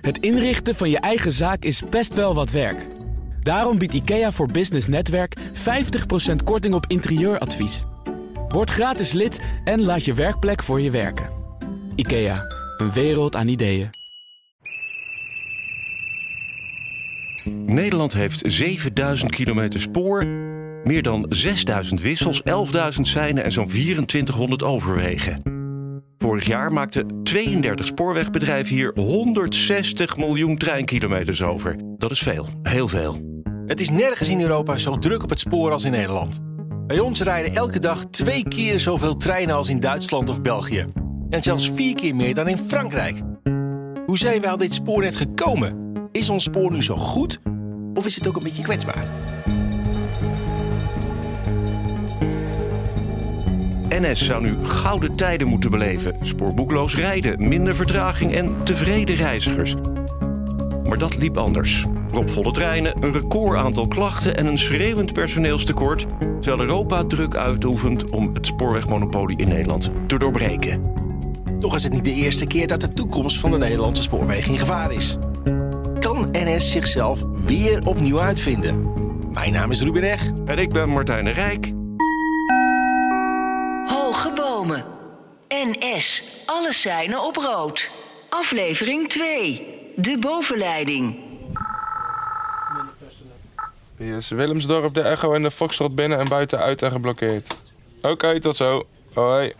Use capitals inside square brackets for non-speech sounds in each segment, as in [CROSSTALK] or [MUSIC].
Het inrichten van je eigen zaak is best wel wat werk. Daarom biedt IKEA voor Business Netwerk 50% korting op interieuradvies. Word gratis lid en laat je werkplek voor je werken. IKEA, een wereld aan ideeën. Nederland heeft 7000 kilometer spoor, meer dan 6000 wissels, 11.000 seinen en zo'n 2400 overwegen. Vorig jaar maakten 32 spoorwegbedrijven hier 160 miljoen treinkilometers over. Dat is veel, heel veel. Het is nergens in Europa zo druk op het spoor als in Nederland. Bij ons rijden elke dag twee keer zoveel treinen als in Duitsland of België. En zelfs vier keer meer dan in Frankrijk. Hoe zijn we aan dit spoornet gekomen? Is ons spoor nu zo goed? Of is het ook een beetje kwetsbaar? NS zou nu gouden tijden moeten beleven. Spoorboekloos rijden, minder vertraging en tevreden reizigers. Maar dat liep anders. Propvolle treinen, een record aantal klachten en een schreeuwend personeelstekort. Terwijl Europa druk uitoefent om het spoorwegmonopolie in Nederland te doorbreken. Toch is het niet de eerste keer dat de toekomst van de Nederlandse spoorwegen in gevaar is. Kan NS zichzelf weer opnieuw uitvinden? Mijn naam is Ruben Eg. En ik ben Martijn Rijk. NS. Alle seinen op rood. Aflevering 2. De bovenleiding. Hier is Willemsdorp, de Echo en de Foxtrot binnen en buiten uit en geblokkeerd. Oké, tot zo. Hoi.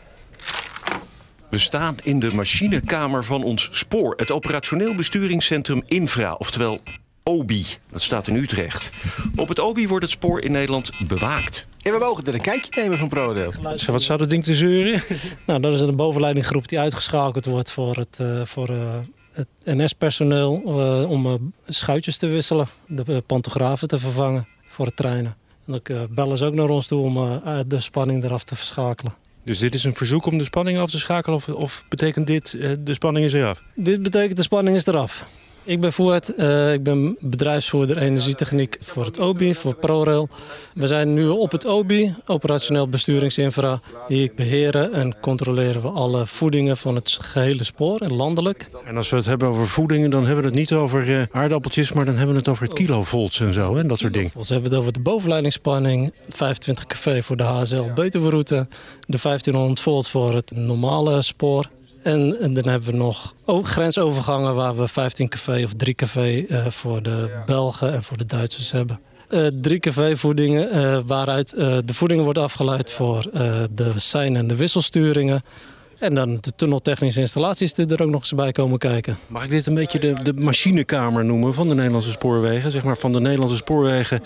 We staan in de machinekamer van ons spoor, het operationeel besturingscentrum Infra, oftewel OBI. Dat staat in Utrecht. Op het OBI wordt het spoor in Nederland bewaakt. En we mogen er een kijkje nemen van ProRail. Wat zou dat ding te zeuren? [LAUGHS] nou, dat is een bovenleidinggroep die uitgeschakeld wordt voor het, uh, voor, uh, het NS-personeel uh, om schuitjes te wisselen, de pantografen te vervangen voor de treinen. En dan bellen ze ook naar ons toe om de spanning eraf te verschakelen. Dus dit is een verzoek om de spanning af te schakelen of, of betekent dit de spanning is eraf? Dit betekent de spanning is eraf. Ik ben Voert, uh, ik ben bedrijfsvoerder energietechniek voor het OBI, voor ProRail. We zijn nu op het OBI, operationeel besturingsinfra. Hier beheren en controleren we alle voedingen van het gehele spoor, landelijk. En als we het hebben over voedingen, dan hebben we het niet over uh, aardappeltjes, maar dan hebben we het over kilovolts en zo, en dat soort dingen. We hebben het over de bovenleidingsspanning, 25 kV voor de HSL Betuweroute, de 1500 volt voor het normale spoor. En, en, dan hebben we nog ook grensovergangen waar we 15 kV of 3 kV uh, voor de Belgen en voor de Duitsers hebben. Uh, 3 kV voedingen uh, waaruit de voedingen wordt afgeleid voor de sein- en de wisselsturingen. En dan de tunneltechnische installaties die er ook nog eens bij komen kijken. Mag ik dit een beetje de, de machinekamer noemen van de Nederlandse spoorwegen? Zeg maar van de Nederlandse spoorwegen,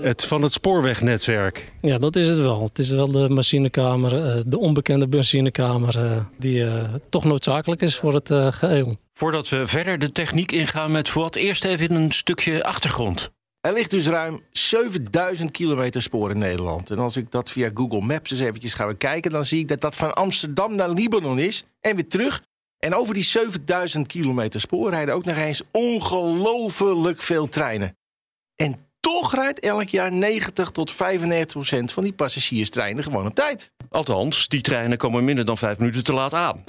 het, van het spoorwegnetwerk. Ja, dat is het wel. Het is wel de machinekamer, de onbekende machinekamer... die toch noodzakelijk is voor het geheel. Voordat we verder de techniek ingaan met Fuad, eerst even een stukje achtergrond. Er ligt dus ruim 7000 kilometer spoor in Nederland. En als ik dat via Google Maps eens eventjes ga bekijken... dan zie ik dat dat van Amsterdam naar Libanon is en weer terug. En over die 7000 kilometer spoor rijden ook nog eens ongelooflijk veel treinen. En toch rijdt elk jaar 90 tot 95 procent van die passagierstreinen gewoon op tijd. Althans, die treinen komen minder dan 5 minuten te laat aan.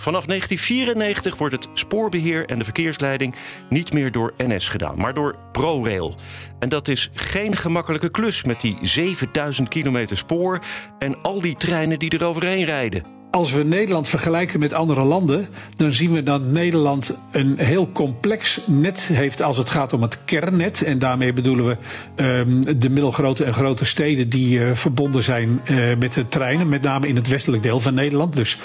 Vanaf 1994 wordt het spoorbeheer en de verkeersleiding niet meer door NS gedaan, maar door ProRail. En dat is geen gemakkelijke klus met die 7000 kilometer spoor en al die treinen die er overheen rijden. Als we Nederland vergelijken met andere landen, dan zien we dat Nederland een heel complex net heeft als het gaat om het kernnet. En daarmee bedoelen we um, de middelgrote en grote steden die uh, verbonden zijn uh, met de treinen, met name in het westelijk deel van Nederland. Dus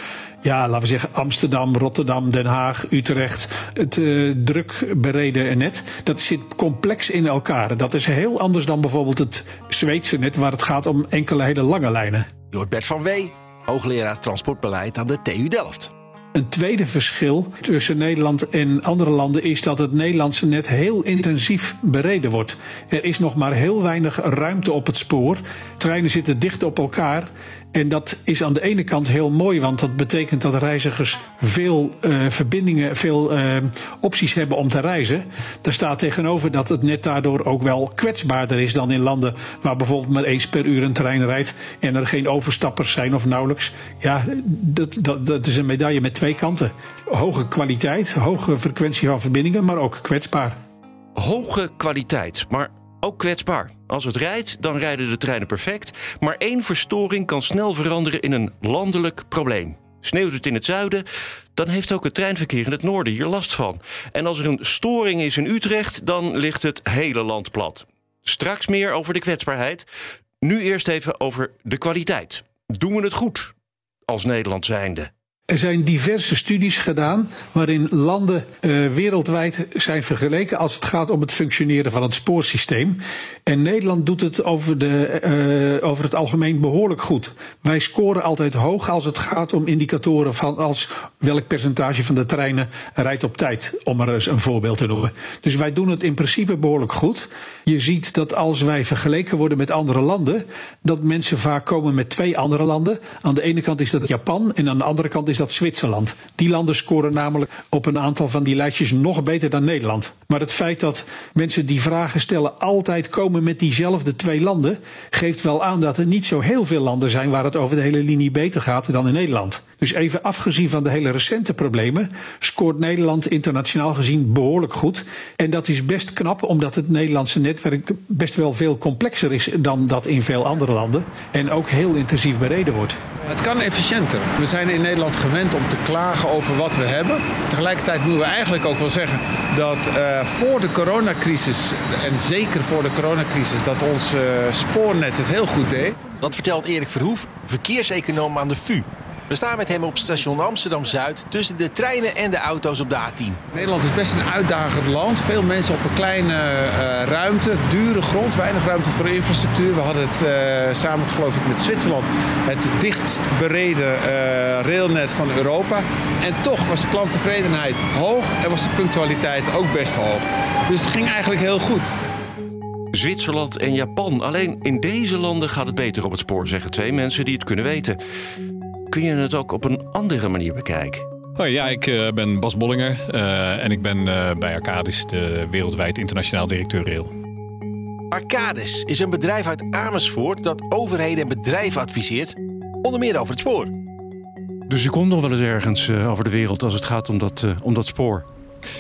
ja, laten we zeggen Amsterdam, Rotterdam, Den Haag, Utrecht. Het uh, druk bereden net. Dat zit complex in elkaar. Dat is heel anders dan bijvoorbeeld het Zweedse net, waar het gaat om enkele hele lange lijnen. Door Bert van Wee hoogleraar transportbeleid aan de TU Delft. Een tweede verschil tussen Nederland en andere landen is dat het Nederlandse net heel intensief bereden wordt. Er is nog maar heel weinig ruimte op het spoor. Treinen zitten dicht op elkaar En dat is aan de ene kant heel mooi, want dat betekent dat reizigers veel uh, verbindingen, veel uh, opties hebben om te reizen. Daar staat tegenover dat het net daardoor ook wel kwetsbaarder is dan in landen waar bijvoorbeeld maar eens per uur een trein rijdt en er geen overstappers zijn of nauwelijks. Ja, dat, dat, dat is een medaille met twee kanten. Hoge kwaliteit, hoge frequentie van verbindingen, maar ook kwetsbaar. Hoge kwaliteit, maar ook kwetsbaar. Als het rijdt, dan rijden de treinen perfect. Maar één verstoring kan snel veranderen in een landelijk probleem. Sneeuwt het in het zuiden, dan heeft ook het treinverkeer in het noorden hier last van. En als er een storing is in Utrecht, dan ligt het hele land plat. Straks meer over de kwetsbaarheid. Nu eerst even over de kwaliteit. Doen we het goed als Nederland zijnde? Er zijn diverse studies gedaan waarin landen uh, wereldwijd zijn vergeleken als het gaat om het functioneren van het spoorsysteem. En Nederland doet het over, de, uh, over het algemeen behoorlijk goed. Wij scoren altijd hoog als het gaat om indicatoren van als welk percentage van de treinen rijdt op tijd, om er eens een voorbeeld te noemen. Dus wij doen het in principe behoorlijk goed. Je ziet dat als wij vergeleken worden met andere landen, dat mensen vaak komen met twee andere landen. Aan de ene kant is dat Japan en aan de andere kant is is dat Zwitserland. Die landen scoren namelijk op een aantal van die lijstjes nog beter dan Nederland. Maar het feit dat mensen die vragen stellen altijd komen met diezelfde twee landen, geeft wel aan dat er niet zo heel veel landen zijn waar het over de hele linie beter gaat dan in Nederland. Dus even afgezien van de hele recente problemen, scoort Nederland internationaal gezien behoorlijk goed. En dat is best knap, omdat het Nederlandse netwerk best wel veel complexer is dan dat in veel andere landen. En ook heel intensief bereden wordt. Het kan efficiënter. We zijn in Nederland gewend om te klagen over wat we hebben. Tegelijkertijd moeten we eigenlijk ook wel zeggen dat uh, voor de coronacrisis, en zeker voor de coronacrisis, dat ons uh, spoornet het heel goed deed. Dat vertelt Erik Verhoef, verkeerseconoom aan de VU. We staan met hem op station Amsterdam-Zuid tussen de treinen en de auto's op de A10. Nederland is best een uitdagend land. Veel mensen op een kleine uh, ruimte, dure grond, weinig ruimte voor infrastructuur. We hadden het uh, samen, geloof ik, met Zwitserland het dichtst bereden uh, railnet van Europa. En toch was de klanttevredenheid hoog en was de punctualiteit ook best hoog. Dus het ging eigenlijk heel goed. Zwitserland en Japan. Alleen in deze landen gaat het beter op het spoor, zeggen twee mensen die het kunnen weten kun je het ook op een andere manier bekijken? Hoi, ja, ik uh, ben Bas Bollinger uh, en ik ben uh, bij Arcadis de wereldwijd internationaal directeur rail. Arcadis is een bedrijf uit Amersfoort dat overheden en bedrijven adviseert, onder meer over het spoor. Dus je komt nog wel eens ergens over de wereld als het gaat om dat, om dat spoor?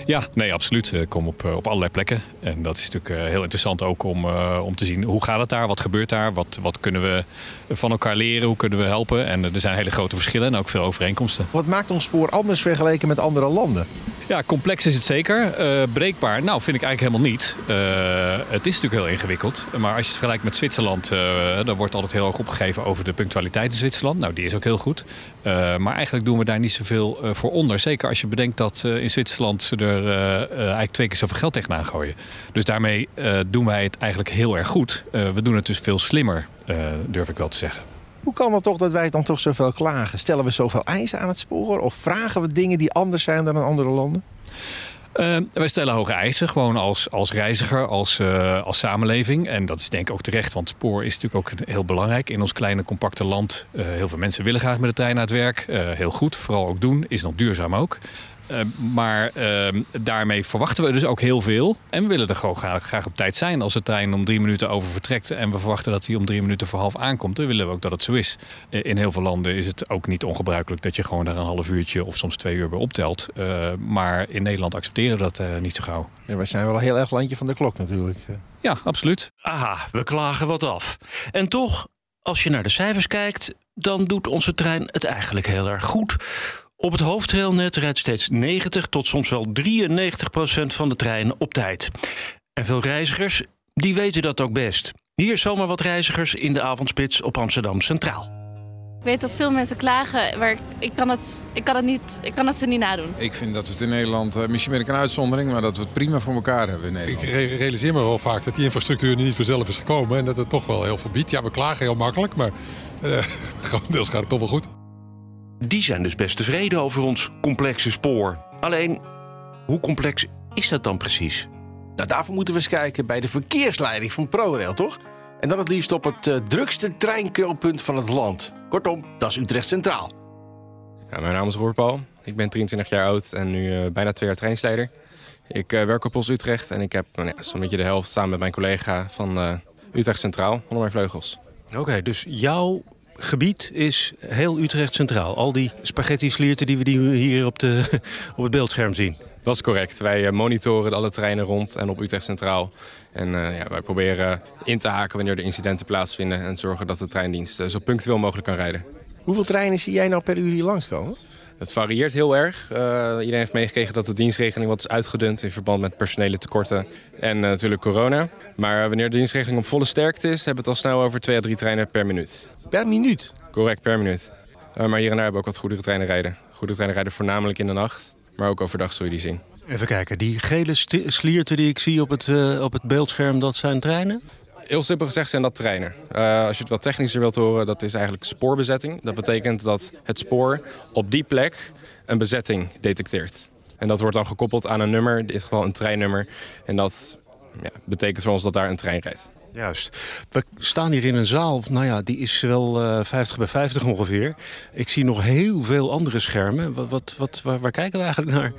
Ja, nee, absoluut. Ik kom op, op allerlei plekken. En dat is natuurlijk heel interessant ook om, om te zien hoe gaat het daar, wat gebeurt daar, wat, wat kunnen we van elkaar leren, hoe kunnen we helpen. En er zijn hele grote verschillen en ook veel overeenkomsten. Wat maakt ons spoor anders vergeleken met andere landen? Ja, complex is het zeker. Uh, breekbaar, nou vind ik eigenlijk helemaal niet. Uh, het is natuurlijk heel ingewikkeld. Maar als je het vergelijkt met Zwitserland, uh, dan wordt altijd heel erg opgegeven over de punctualiteit in Zwitserland. Nou, die is ook heel goed. maar eigenlijk doen we daar niet zoveel voor onder. Zeker als je bedenkt dat in Zwitserland er eigenlijk twee keer zoveel geld tegenaan gooien. Dus daarmee doen wij het eigenlijk heel erg goed. we doen het dus veel slimmer, durf ik wel te zeggen. Hoe kan het toch dat wij dan toch zoveel klagen? Stellen we zoveel eisen aan het spoor? Of vragen we dingen die anders zijn dan in andere landen? Uh, wij stellen hoge eisen, gewoon als, als reiziger, als, uh, als samenleving. En dat is denk ik ook terecht, want spoor is natuurlijk ook heel belangrijk. In ons kleine, compacte land, uh, heel veel mensen willen graag met de trein naar het werk. heel goed, vooral ook doen, is nog duurzaam ook. Uh, maar uh, daarmee verwachten we dus ook heel veel. En we willen er gewoon graag, graag, op tijd zijn. Als de trein om drie minuten over vertrekt en we verwachten dat hij om drie minuten voor half aankomt, dan willen we ook dat het zo is. In heel veel landen is het ook niet ongebruikelijk dat je gewoon daar een half uurtje of soms twee uur bij optelt. Uh, maar in Nederland accepteren we dat eh, niet zo gauw. Ja, wij zijn wel een heel erg landje van de klok natuurlijk. Ja, absoluut. Aha, we klagen wat af. En toch, als je naar de cijfers kijkt, dan doet onze trein het eigenlijk heel erg goed. Op het hoofdrailnet rijdt steeds 90 tot soms wel 93 procent van de treinen op tijd. En veel reizigers, die weten dat ook best. Hier zomaar wat reizigers in de avondspits op Amsterdam Centraal. Ik weet dat veel mensen klagen, maar ik kan het, ik kan het, niet, ik kan het ze niet nadoen. Ik vind dat we het in Nederland, eh, misschien ben ik een uitzondering, maar dat we het prima voor elkaar hebben in Nederland. Ik realiseer me wel vaak dat die infrastructuur niet vanzelf is gekomen en dat het toch wel heel veel biedt. Ja, we klagen heel makkelijk, maar [LAUGHS] uh, deels gaat het toch wel goed. Die zijn dus best tevreden over ons complexe spoor. Alleen, hoe complex is dat dan precies? Nou, daarvoor moeten we eens kijken bij de verkeersleiding van ProRail, toch? En dat het liefst op het uh, drukste treinknooppunt van het land. Kortom, dat is Utrecht Centraal. Ja, mijn naam is Roer Paul. Ik ben 23 jaar oud en nu uh, bijna twee jaar trainingsleider. Ik uh, werk op Pols Utrecht en ik heb nou ja, zo'n beetje de helft samen met mijn collega van Utrecht Centraal onder mijn vleugels. Oké, okay, dus jouw gebied is heel Utrecht Centraal. Al die spaghetti-slierten die we hier op, de, [LAUGHS] op het beeldscherm zien. Dat is correct. Wij monitoren alle treinen rond en op Utrecht Centraal. En uh, ja, wij proberen in te haken wanneer er incidenten plaatsvinden... en zorgen dat de treindienst zo punctueel mogelijk kan rijden. Hoeveel treinen zie jij nou per uur hier langskomen? Het varieert heel erg. Uh, iedereen heeft meegekregen dat de dienstregeling wat is uitgedund... in verband met personele tekorten en uh, natuurlijk corona. Maar wanneer de dienstregeling op volle sterkte is... hebben we het al snel over twee à drie treinen per minuut. Per minuut? Correct, per minuut. maar hier en daar hebben we ook wat goedere treinen rijden. Goedere treinen rijden voornamelijk in de nacht... maar ook overdag zul je die zien. Even kijken, die gele slierten die ik zie op het, op het beeldscherm, dat zijn treinen? Heel simpel gezegd zijn dat treinen. Uh, als je het wat technischer wilt horen, dat is eigenlijk spoorbezetting. Dat betekent dat het spoor op die plek een bezetting detecteert. En dat wordt dan gekoppeld aan een nummer, in dit geval een treinnummer. En dat ja, betekent voor ons dat daar een trein rijdt. Juist. We staan hier in een zaal, nou ja, die is wel uh, 50 bij 50 ongeveer. Ik zie nog heel veel andere schermen. Wat, wat, wat, waar, waar kijken we eigenlijk naar?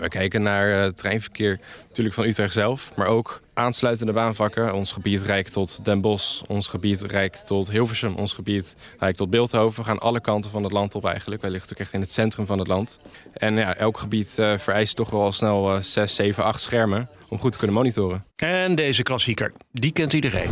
We kijken naar uh, het treinverkeer natuurlijk van Utrecht zelf, maar ook aansluitende baanvakken. Ons gebied reikt tot Den Bosch, ons gebied reikt tot Hilversum, ons gebied reikt tot Beeldhoven. We gaan alle kanten van het land op eigenlijk. Wij liggen ook echt in het centrum van het land. En ja, elk gebied uh, vereist toch wel al snel uh, 6, 7, 8 schermen om goed te kunnen monitoren. En deze klassieker, die kent iedereen.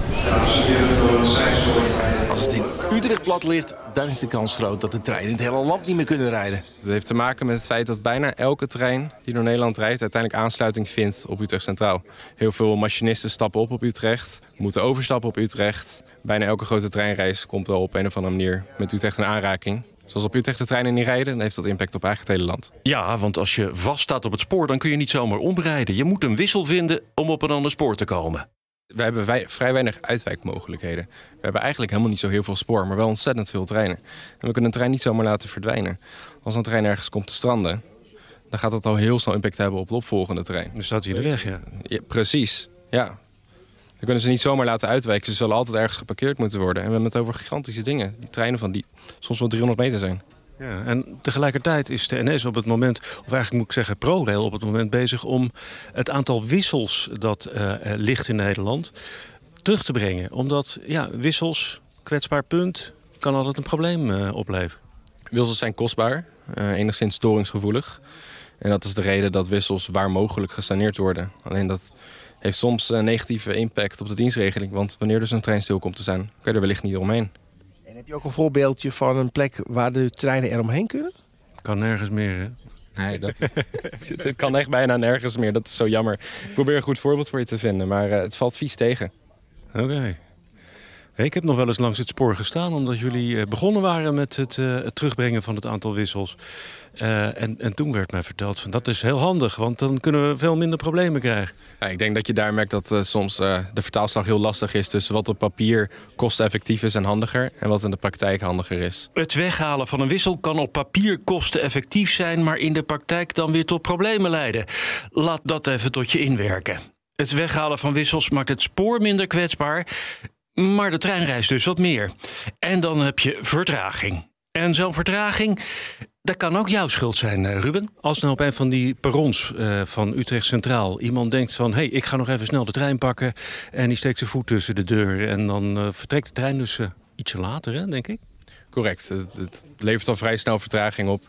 Als het in Utrecht plat ligt, dan is de kans groot dat de treinen in het hele land niet meer kunnen rijden. Het heeft te maken met het feit dat bijna elke trein die door Nederland rijdt... uiteindelijk aansluiting vindt op Utrecht Centraal. Heel veel machinisten stappen op op Utrecht, moeten overstappen op Utrecht. Bijna elke grote treinreis komt wel op een of andere manier met Utrecht in aanraking. Zoals op Utrecht de treinen niet rijden, dan heeft dat impact op eigenlijk het hele land. Ja, want als je vaststaat op het spoor, dan kun je niet zomaar omrijden. Je moet een wissel vinden om op een ander spoor te komen. We hebben wij, vrij weinig uitwijkmogelijkheden. We hebben eigenlijk helemaal niet zo heel veel spoor, maar wel ontzettend veel treinen. En we kunnen een trein niet zomaar laten verdwijnen. Als een trein ergens komt te stranden, dan gaat dat al heel snel impact hebben op de opvolgende trein. Dus staat hij de weg, ja. ja precies, ja. Dan kunnen ze niet zomaar laten uitwijken. Ze zullen altijd ergens geparkeerd moeten worden. En we hebben het over gigantische dingen. Die treinen van die soms wel 300 meter zijn. Ja, en tegelijkertijd is de NS op het moment, of eigenlijk moet ik zeggen ProRail op het moment bezig om het aantal wissels dat uh, ligt in Nederland terug te brengen. Omdat ja, wissels, kwetsbaar punt, kan altijd een probleem uh, opleveren. Wissels zijn kostbaar, uh, enigszins storingsgevoelig. En dat is de reden dat wissels waar mogelijk gesaneerd worden. Alleen dat heeft soms een negatieve impact op de dienstregeling. Want wanneer dus een trein stil komt te zijn, kan je er wellicht niet omheen. Heb je ook een voorbeeldje van een plek waar de treinen eromheen kunnen? Kan nergens meer, hè? Nee, dat, [LAUGHS] het kan echt bijna nergens meer. Dat is zo jammer. Ik probeer een goed voorbeeld voor je te vinden, maar uh, het valt vies tegen. Oké. Okay. Ik heb nog wel eens langs het spoor gestaan... omdat jullie begonnen waren met het, uh, het terugbrengen van het aantal wissels. Uh, en, en, toen werd mij verteld van dat is heel handig... want dan kunnen we veel minder problemen krijgen. Ja, ik denk dat je daar merkt dat uh, soms de vertaalslag heel lastig is... tussen wat op papier kosteneffectief is en handiger... en wat in de praktijk handiger is. Het weghalen van een wissel kan op papier kosteneffectief zijn... maar in de praktijk dan weer tot problemen leiden. Laat dat even tot je inwerken. Het weghalen van wissels maakt het spoor minder kwetsbaar... Maar de trein reist dus wat meer. En dan heb je vertraging. En zo'n vertraging, dat kan ook jouw schuld zijn, Ruben. Als nou op een van die perrons uh, van Utrecht Centraal iemand denkt van... hé, hey, ik ga nog even snel de trein pakken... en die steekt zijn voet tussen de deur... en dan uh, vertrekt de trein dus ietsje later, hè, denk ik? Correct. Het, levert al vrij snel vertraging op.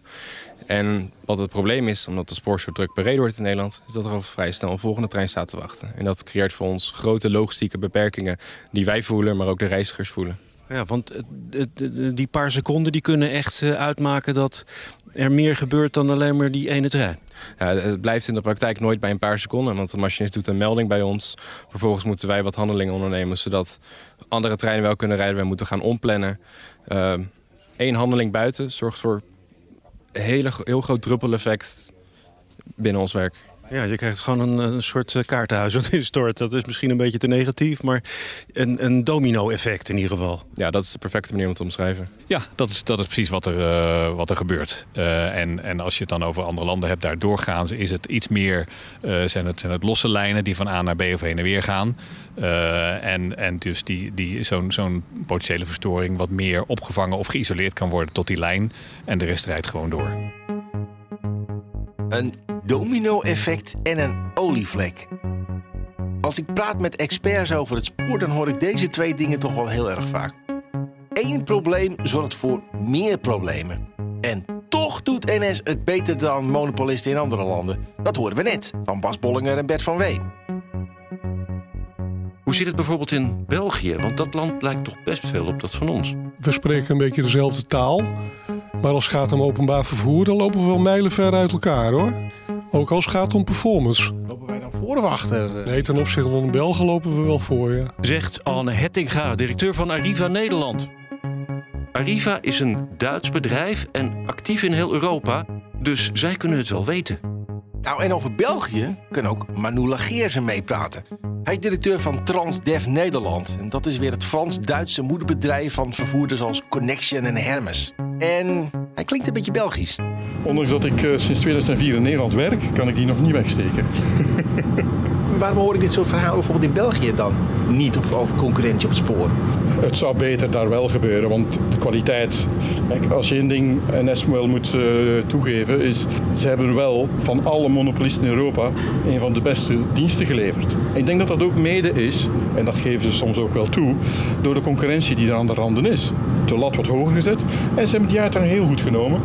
En wat het probleem is, omdat de spoor zo druk bereden wordt in Nederland... is dat er al vrij snel een volgende trein staat te wachten. En dat creëert voor ons grote logistieke beperkingen... die wij voelen, maar ook de reizigers voelen. Ja, want die paar seconden die kunnen echt uitmaken dat er meer gebeurt dan alleen maar die ene trein. Ja, het blijft in de praktijk nooit bij een paar seconden, want de machinist doet een melding bij ons. Vervolgens moeten wij wat handelingen ondernemen, zodat andere treinen wel kunnen rijden. Wij moeten gaan omplannen. Eén uh, handeling buiten zorgt voor een hele, heel groot druppeleffect binnen ons werk. Ja, je krijgt gewoon een, een soort eh, kaartenhuis wat [LAUGHS] instort. Dat is misschien een beetje te negatief, maar een, een domino-effect in ieder geval. Ja, dat is de perfecte manier om het te omschrijven. Ja, dat is, dat is precies wat er, uh, wat er gebeurt. Uh, en, en als je het dan over andere landen hebt, daar doorgaan ze, is het iets meer, uh, zijn, het, zijn het losse lijnen die van A naar B of heen en weer gaan. en, en dus die, die, zo'n zo'n potentiële verstoring wat meer opgevangen of geïsoleerd kan worden tot die lijn. En de rest rijdt gewoon door. Een domino-effect en een olievlek. Als ik praat met experts over het spoor, dan hoor ik deze twee dingen toch wel heel erg vaak. Eén probleem zorgt voor meer problemen. En toch doet NS het beter dan monopolisten in andere landen. Dat horen we net van Bas Bollinger en Bert van Wee. Hoe zit het bijvoorbeeld in België? Want dat land lijkt toch best veel op dat van ons. We spreken een beetje dezelfde taal. Maar als het gaat om openbaar vervoer, dan lopen we wel mijlen ver uit elkaar hoor. Ook als het gaat om performance. Lopen wij dan voor of achter? Nee, ten opzichte van de Belgen lopen we wel voor, ja. Zegt Anne Hettinga, directeur van Arriva Nederland. Arriva is een Duits bedrijf en actief in heel Europa, dus zij kunnen het wel weten. Nou, en over België kan ook Manu Lageersen meepraten. Hij is directeur van Transdev Nederland. En dat is weer het Frans-Duitse moederbedrijf van vervoerders als Connection en Hermes. En hij klinkt een beetje Belgisch. Ondanks dat ik uh, sinds 2004 in Nederland werk, kan ik die nog niet wegsteken. [LAUGHS] Waarom hoor ik dit soort verhalen bijvoorbeeld in België dan niet of over concurrentie op het spoor? Het zou beter daar wel gebeuren, want de kwaliteit. Als je één ding NS wel moet uh, toegeven, is ze hebben wel van alle monopolisten in Europa een van de beste diensten geleverd. Ik denk dat dat ook mede is, en dat geven ze soms ook wel toe, door de concurrentie die er aan de randen is. De lat wordt hoger gezet en ze hebben die uitdaging heel goed genomen.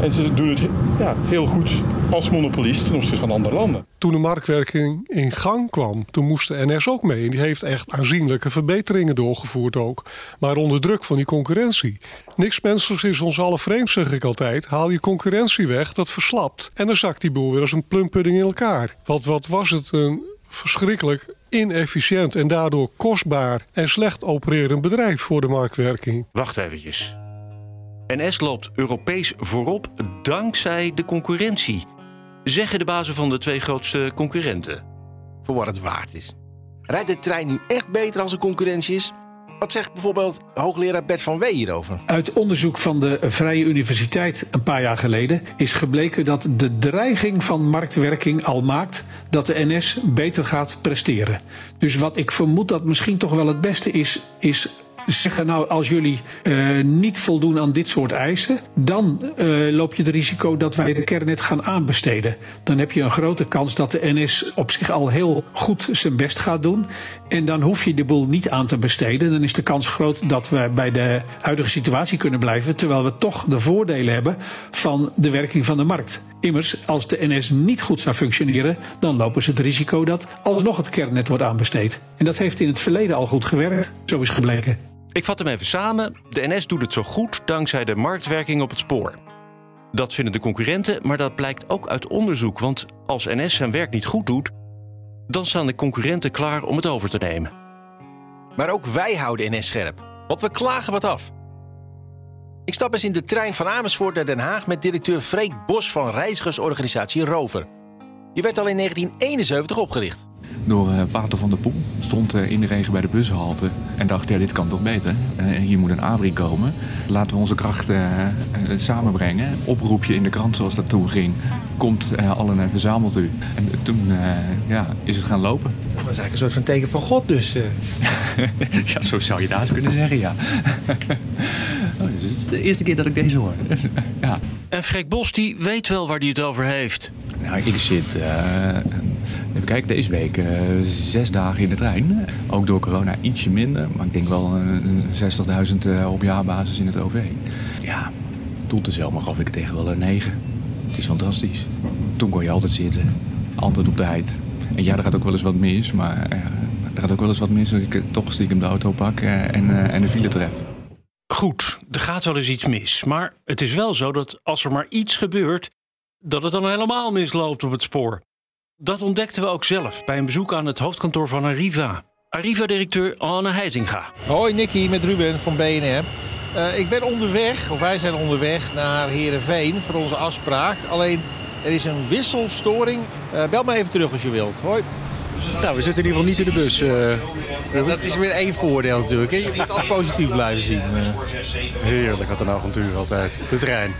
En ze doen het ja, heel goed als monopolist ten opzichte van andere landen. Toen de marktwerking in gang kwam, toen moest de NS ook mee. En die heeft echt aanzienlijke verbeteringen doorgevoerd ook. Maar onder druk van die concurrentie. Niks menselijks is ons alle vreemd, zeg ik altijd. Haal je concurrentie weg, dat verslapt. En dan zakt die boel weer als een plumpudding in elkaar. Wat, wat was het een verschrikkelijk inefficiënt en daardoor kostbaar en slecht opererend bedrijf voor de marktwerking. Wacht eventjes. NS loopt Europees voorop dankzij de concurrentie. Zeggen de bazen van de twee grootste concurrenten. Voor wat het waard is. Rijdt de trein nu echt beter als er concurrentie is? Wat zegt bijvoorbeeld hoogleraar Bert van Wee hierover? Uit onderzoek van de Vrije Universiteit een paar jaar geleden is gebleken dat de dreiging van marktwerking al maakt dat de NS beter gaat presteren. Dus wat ik vermoed dat misschien toch wel het beste is, is zeggen nou als jullie uh, niet voldoen aan dit soort eisen, dan uh, loop je het risico dat wij de kernnet gaan aanbesteden. Dan heb je een grote kans dat de NS op zich al heel goed zijn best gaat doen. En dan hoef je de boel niet aan te besteden. Dan is de kans groot dat we bij de huidige situatie kunnen blijven, terwijl we toch de voordelen hebben van de werking van de markt. Immers, als de NS niet goed zou functioneren, dan lopen ze het risico dat alsnog het kernnet wordt aanbesteed. En dat heeft in het verleden al goed gewerkt, zo is gebleken. Ik vat hem even samen. De NS doet het zo goed dankzij de marktwerking op het spoor. Dat vinden de concurrenten, maar dat blijkt ook uit onderzoek. Want als NS zijn werk niet goed doet, dan staan de concurrenten klaar om het over te nemen. Maar ook wij houden NS scherp, want we klagen wat af. Ik stap eens in de trein van Amersfoort naar Den Haag met directeur Freek Bos van reizigersorganisatie Rover. Die werd al in 1971 opgericht. Door uh, Pater van der Poel stond uh, in de regen bij de bushalte en dacht, ja, dit kan toch beter. Uh, hier moet een abri komen. Laten we onze krachten samenbrengen. Oproepje in de krant zoals dat toen ging. Komt allen en verzamelt u. En toen ja, is het gaan lopen. Dat was eigenlijk een soort van teken van God dus. [LAUGHS] ja, zo zou je daar eens kunnen zeggen, ja. [LAUGHS] [LAUGHS] de eerste keer dat ik deze hoor. [LAUGHS] ja. En Freek Bos die weet wel waar hij het over heeft. Nou, ik zit, uh, even kijken, deze week uh, zes dagen in de trein. Ook door corona ietsje minder, maar ik denk wel uh, 60.000 uh, op jaarbasis in het OV. Ja, tot de zomer gaf ik tegen wel een 9. Het is fantastisch. Toen kon je altijd zitten, altijd op tijd. En ja, er gaat ook wel eens wat mis, maar er gaat ook wel eens wat mis als ik toch stiekem de auto pak en, en de file tref. Goed, er gaat wel eens iets mis. Maar het is wel zo dat als er maar iets gebeurt, dat het dan helemaal misloopt op het spoor. Dat ontdekten we ook zelf bij een bezoek aan het hoofdkantoor van Arriva. Arriva-directeur Anne Heizinga. Hoi Nicky, met Ruben van BNR. Uh, ik ben onderweg, of wij zijn onderweg naar Heerenveen voor onze afspraak. Alleen Er is een wisselstoring. Uh, bel me even terug als je wilt. Hoi. Nou, we zitten in ieder geval niet in de bus. Uh, dat is weer één voordeel natuurlijk. Hè? Je moet altijd positief blijven zien. Heerlijk, wat een avontuur altijd. De trein.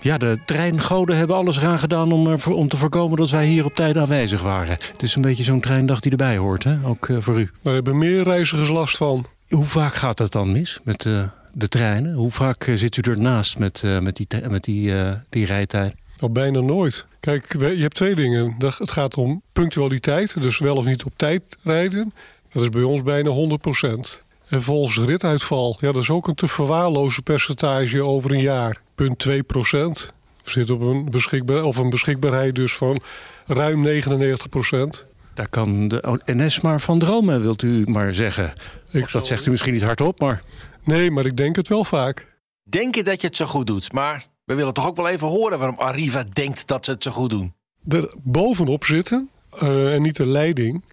Ja, de treingoden hebben alles eraan gedaan om, om te voorkomen dat wij hier op tijd aanwezig waren. Het is een beetje zo'n treindag die erbij hoort, hè? ook uh, voor u. Daar hebben meer reizigers last van. Hoe vaak gaat dat dan mis met uh, de treinen? Hoe vaak zit u ernaast met, met die, met die, die rijtijd? Nou, bijna nooit. Kijk, je hebt twee dingen. Het gaat om punctualiteit, dus wel of niet op tijd rijden. Dat is bij ons bijna 100% En volgens rituitval, ja, dat is ook een te verwaarlozen percentage over een jaar. Punt 2 procent. We zitten op een, beschikbaar, of een beschikbaarheid dus van ruim 99 procent. Daar kan de NS maar van dromen, wilt u maar zeggen. Ik dat zegt u misschien niet hardop, maar... Nee, maar ik denk het wel vaak. Denken dat je het zo goed doet, maar we willen toch ook wel even horen waarom Arriva denkt dat ze het zo goed doen. Er bovenop zitten, uh, en niet de leiding,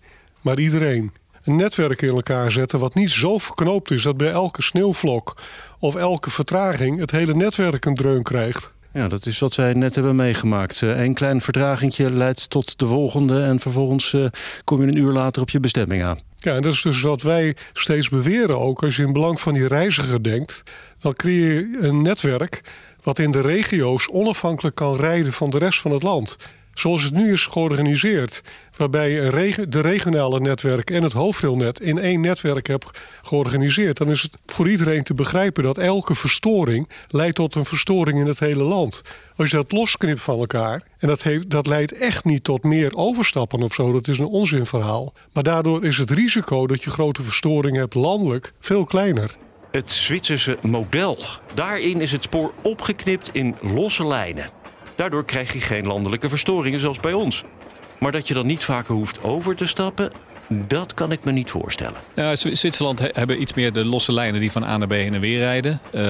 maar iedereen. Een netwerk in elkaar zetten wat niet zo verknoopt is dat bij elke sneeuwvlok of elke vertraging het hele netwerk een dreun krijgt. Ja, dat is wat wij net hebben meegemaakt. Een eh, klein vertragingje leidt tot de volgende en vervolgens uh, kom je een uur later op je bestemming aan. Ja, en dat is dus wat wij steeds beweren ook. Als je in belang van die reiziger denkt, dan creëer je een netwerk wat in de regio's onafhankelijk kan rijden van de rest van het land. Zoals het nu is georganiseerd, waarbij je de regionale netwerk en het hoofdrailnet in één netwerk hebt georganiseerd, dan is het voor iedereen te begrijpen dat elke verstoring leidt tot een verstoring in het hele land. Als je dat losknipt van elkaar, en dat, heeft, dat leidt echt niet tot meer overstappen of zo, dat is een onzinverhaal. Maar daardoor is het risico dat je grote verstoringen hebt landelijk veel kleiner. Het Zwitserse model. Daarin is het spoor opgeknipt in losse lijnen. Daardoor krijg je geen landelijke verstoringen zoals bij ons. Maar dat je dan niet vaker hoeft over te stappen, dat kan ik me niet voorstellen. Ja, Zwitserland hebben iets meer de losse lijnen die van A naar B heen en weer rijden. Uh,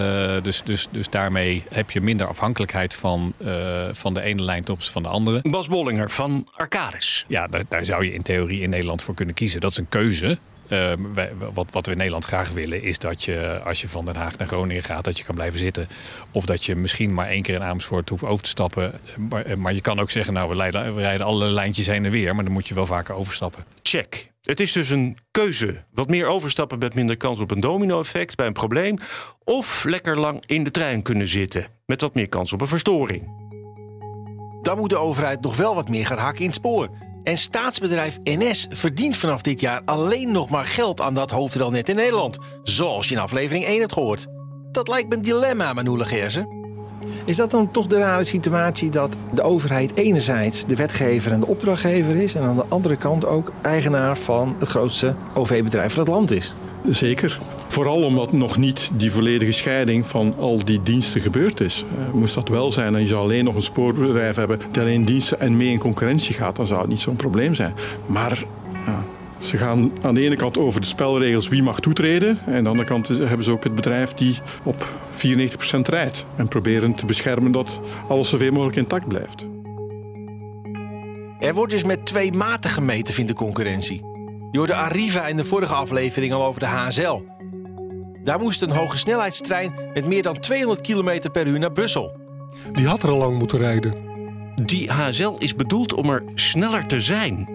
dus, dus, dus daarmee heb je minder afhankelijkheid van, uh, van de ene lijn ten opzichte van de andere. Bas Bollinger van Arcadis. Ja, daar, daar, zou je in theorie in Nederland voor kunnen kiezen. Dat is een keuze. Uh, wij, wat, wat, we in Nederland graag willen is dat je als je van Den Haag naar Groningen gaat, dat je kan blijven zitten. Of dat je misschien maar één keer in Amersfoort hoeft over te stappen. Maar, maar je kan ook zeggen, nou we, rijden, we rijden alle lijntjes heen en weer, maar dan moet je wel vaker overstappen. Check. Het is dus een keuze. Wat meer overstappen met minder kans op een domino-effect bij een probleem. Of lekker lang in de trein kunnen zitten met wat meer kans op een verstoring. Dan moet de overheid nog wel wat meer gaan hakken in het spoor. En staatsbedrijf NS verdient vanaf dit jaar alleen nog maar geld aan dat hoofdrailnet in Nederland. Zoals je in aflevering 1 hebt gehoord. Dat lijkt me een dilemma, Manoele Gersen. Is dat dan toch de rare situatie dat de overheid enerzijds de wetgever en de opdrachtgever is... en aan de andere kant ook eigenaar van het grootste OV-bedrijf van het land is? Zeker. Vooral omdat nog niet die volledige scheiding van al die diensten gebeurd is. Uh, moest dat wel zijn en je zou alleen nog een spoorbedrijf hebben die alleen diensten en mee in concurrentie gaat, dan zou het niet zo'n probleem zijn. Maar uh, ze gaan aan de ene kant over de spelregels wie mag toetreden. En aan de andere kant hebben ze ook het bedrijf die op 94% rijdt. En proberen te beschermen dat alles zoveel mogelijk intact blijft. Er wordt dus met twee maten gemeten, vindt de concurrentie. Je hoorde Arriva in de vorige aflevering al over de HSL. Daar moest een hoge snelheidstrein met meer dan 200 km per uur naar Brussel. Die had er al lang moeten rijden. Die HSL is bedoeld om er sneller te zijn.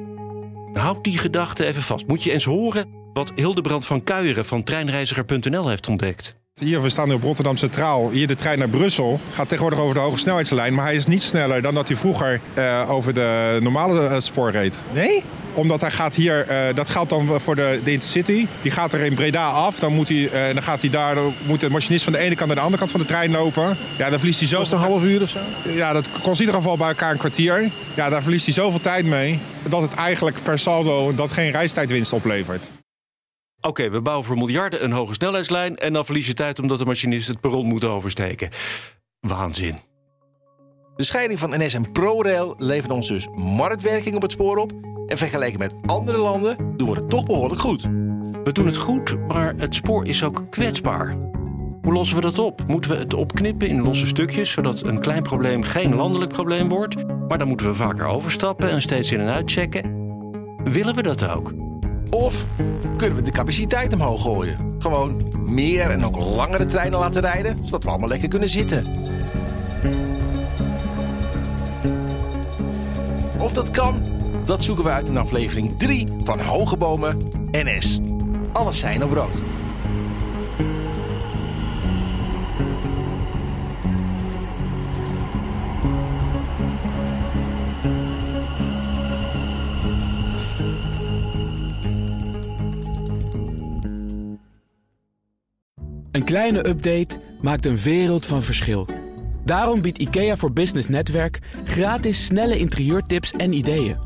Houd die gedachte even vast. Moet je eens horen wat Hildebrand van Kuijeren van treinreiziger.nl heeft ontdekt. Hier, we staan nu op Rotterdam Centraal. Hier de trein naar Brussel. Gaat tegenwoordig over de hoge snelheidslijn. Maar hij is niet sneller dan dat hij vroeger uh, over de normale uh, spoor reed. Nee? Omdat hij gaat hier, uh, dat geldt dan voor de, de Intercity. Die gaat er in Breda af. Dan moet, hij, dan gaat hij daar, dan moet de machinist van de ene kant naar de andere kant van de trein lopen. Ja, dan verliest hij zo. Was een half uur of zo? Ja, dat kost in ieder geval bij elkaar een kwartier. Ja, daar verliest hij zoveel tijd mee. Dat het eigenlijk per saldo dat geen reistijdwinst oplevert. Oké, okay, we bouwen voor miljarden een hoge snelheidslijn... en dan verlies je tijd omdat de machinist het perron moet oversteken. Waanzin. De scheiding van NS en ProRail levert ons dus marktwerking op het spoor op... en vergeleken met andere landen doen we het toch behoorlijk goed. We doen het goed, maar het spoor is ook kwetsbaar. Hoe lossen we dat op? Moeten we het opknippen in losse stukjes... zodat een klein probleem geen landelijk probleem wordt? Maar dan moeten we vaker overstappen en steeds in en uitchecken. Willen we dat ook? Of kunnen we de capaciteit omhoog gooien? Gewoon meer en ook langere treinen laten rijden, zodat we allemaal lekker kunnen zitten. of dat kan? Dat zoeken we uit in aflevering 3 van Hoge Bomen NS. Alles zijn op rood. Een kleine update maakt een wereld van verschil. Daarom biedt IKEA voor Business Netwerk gratis snelle interieurtips en ideeën.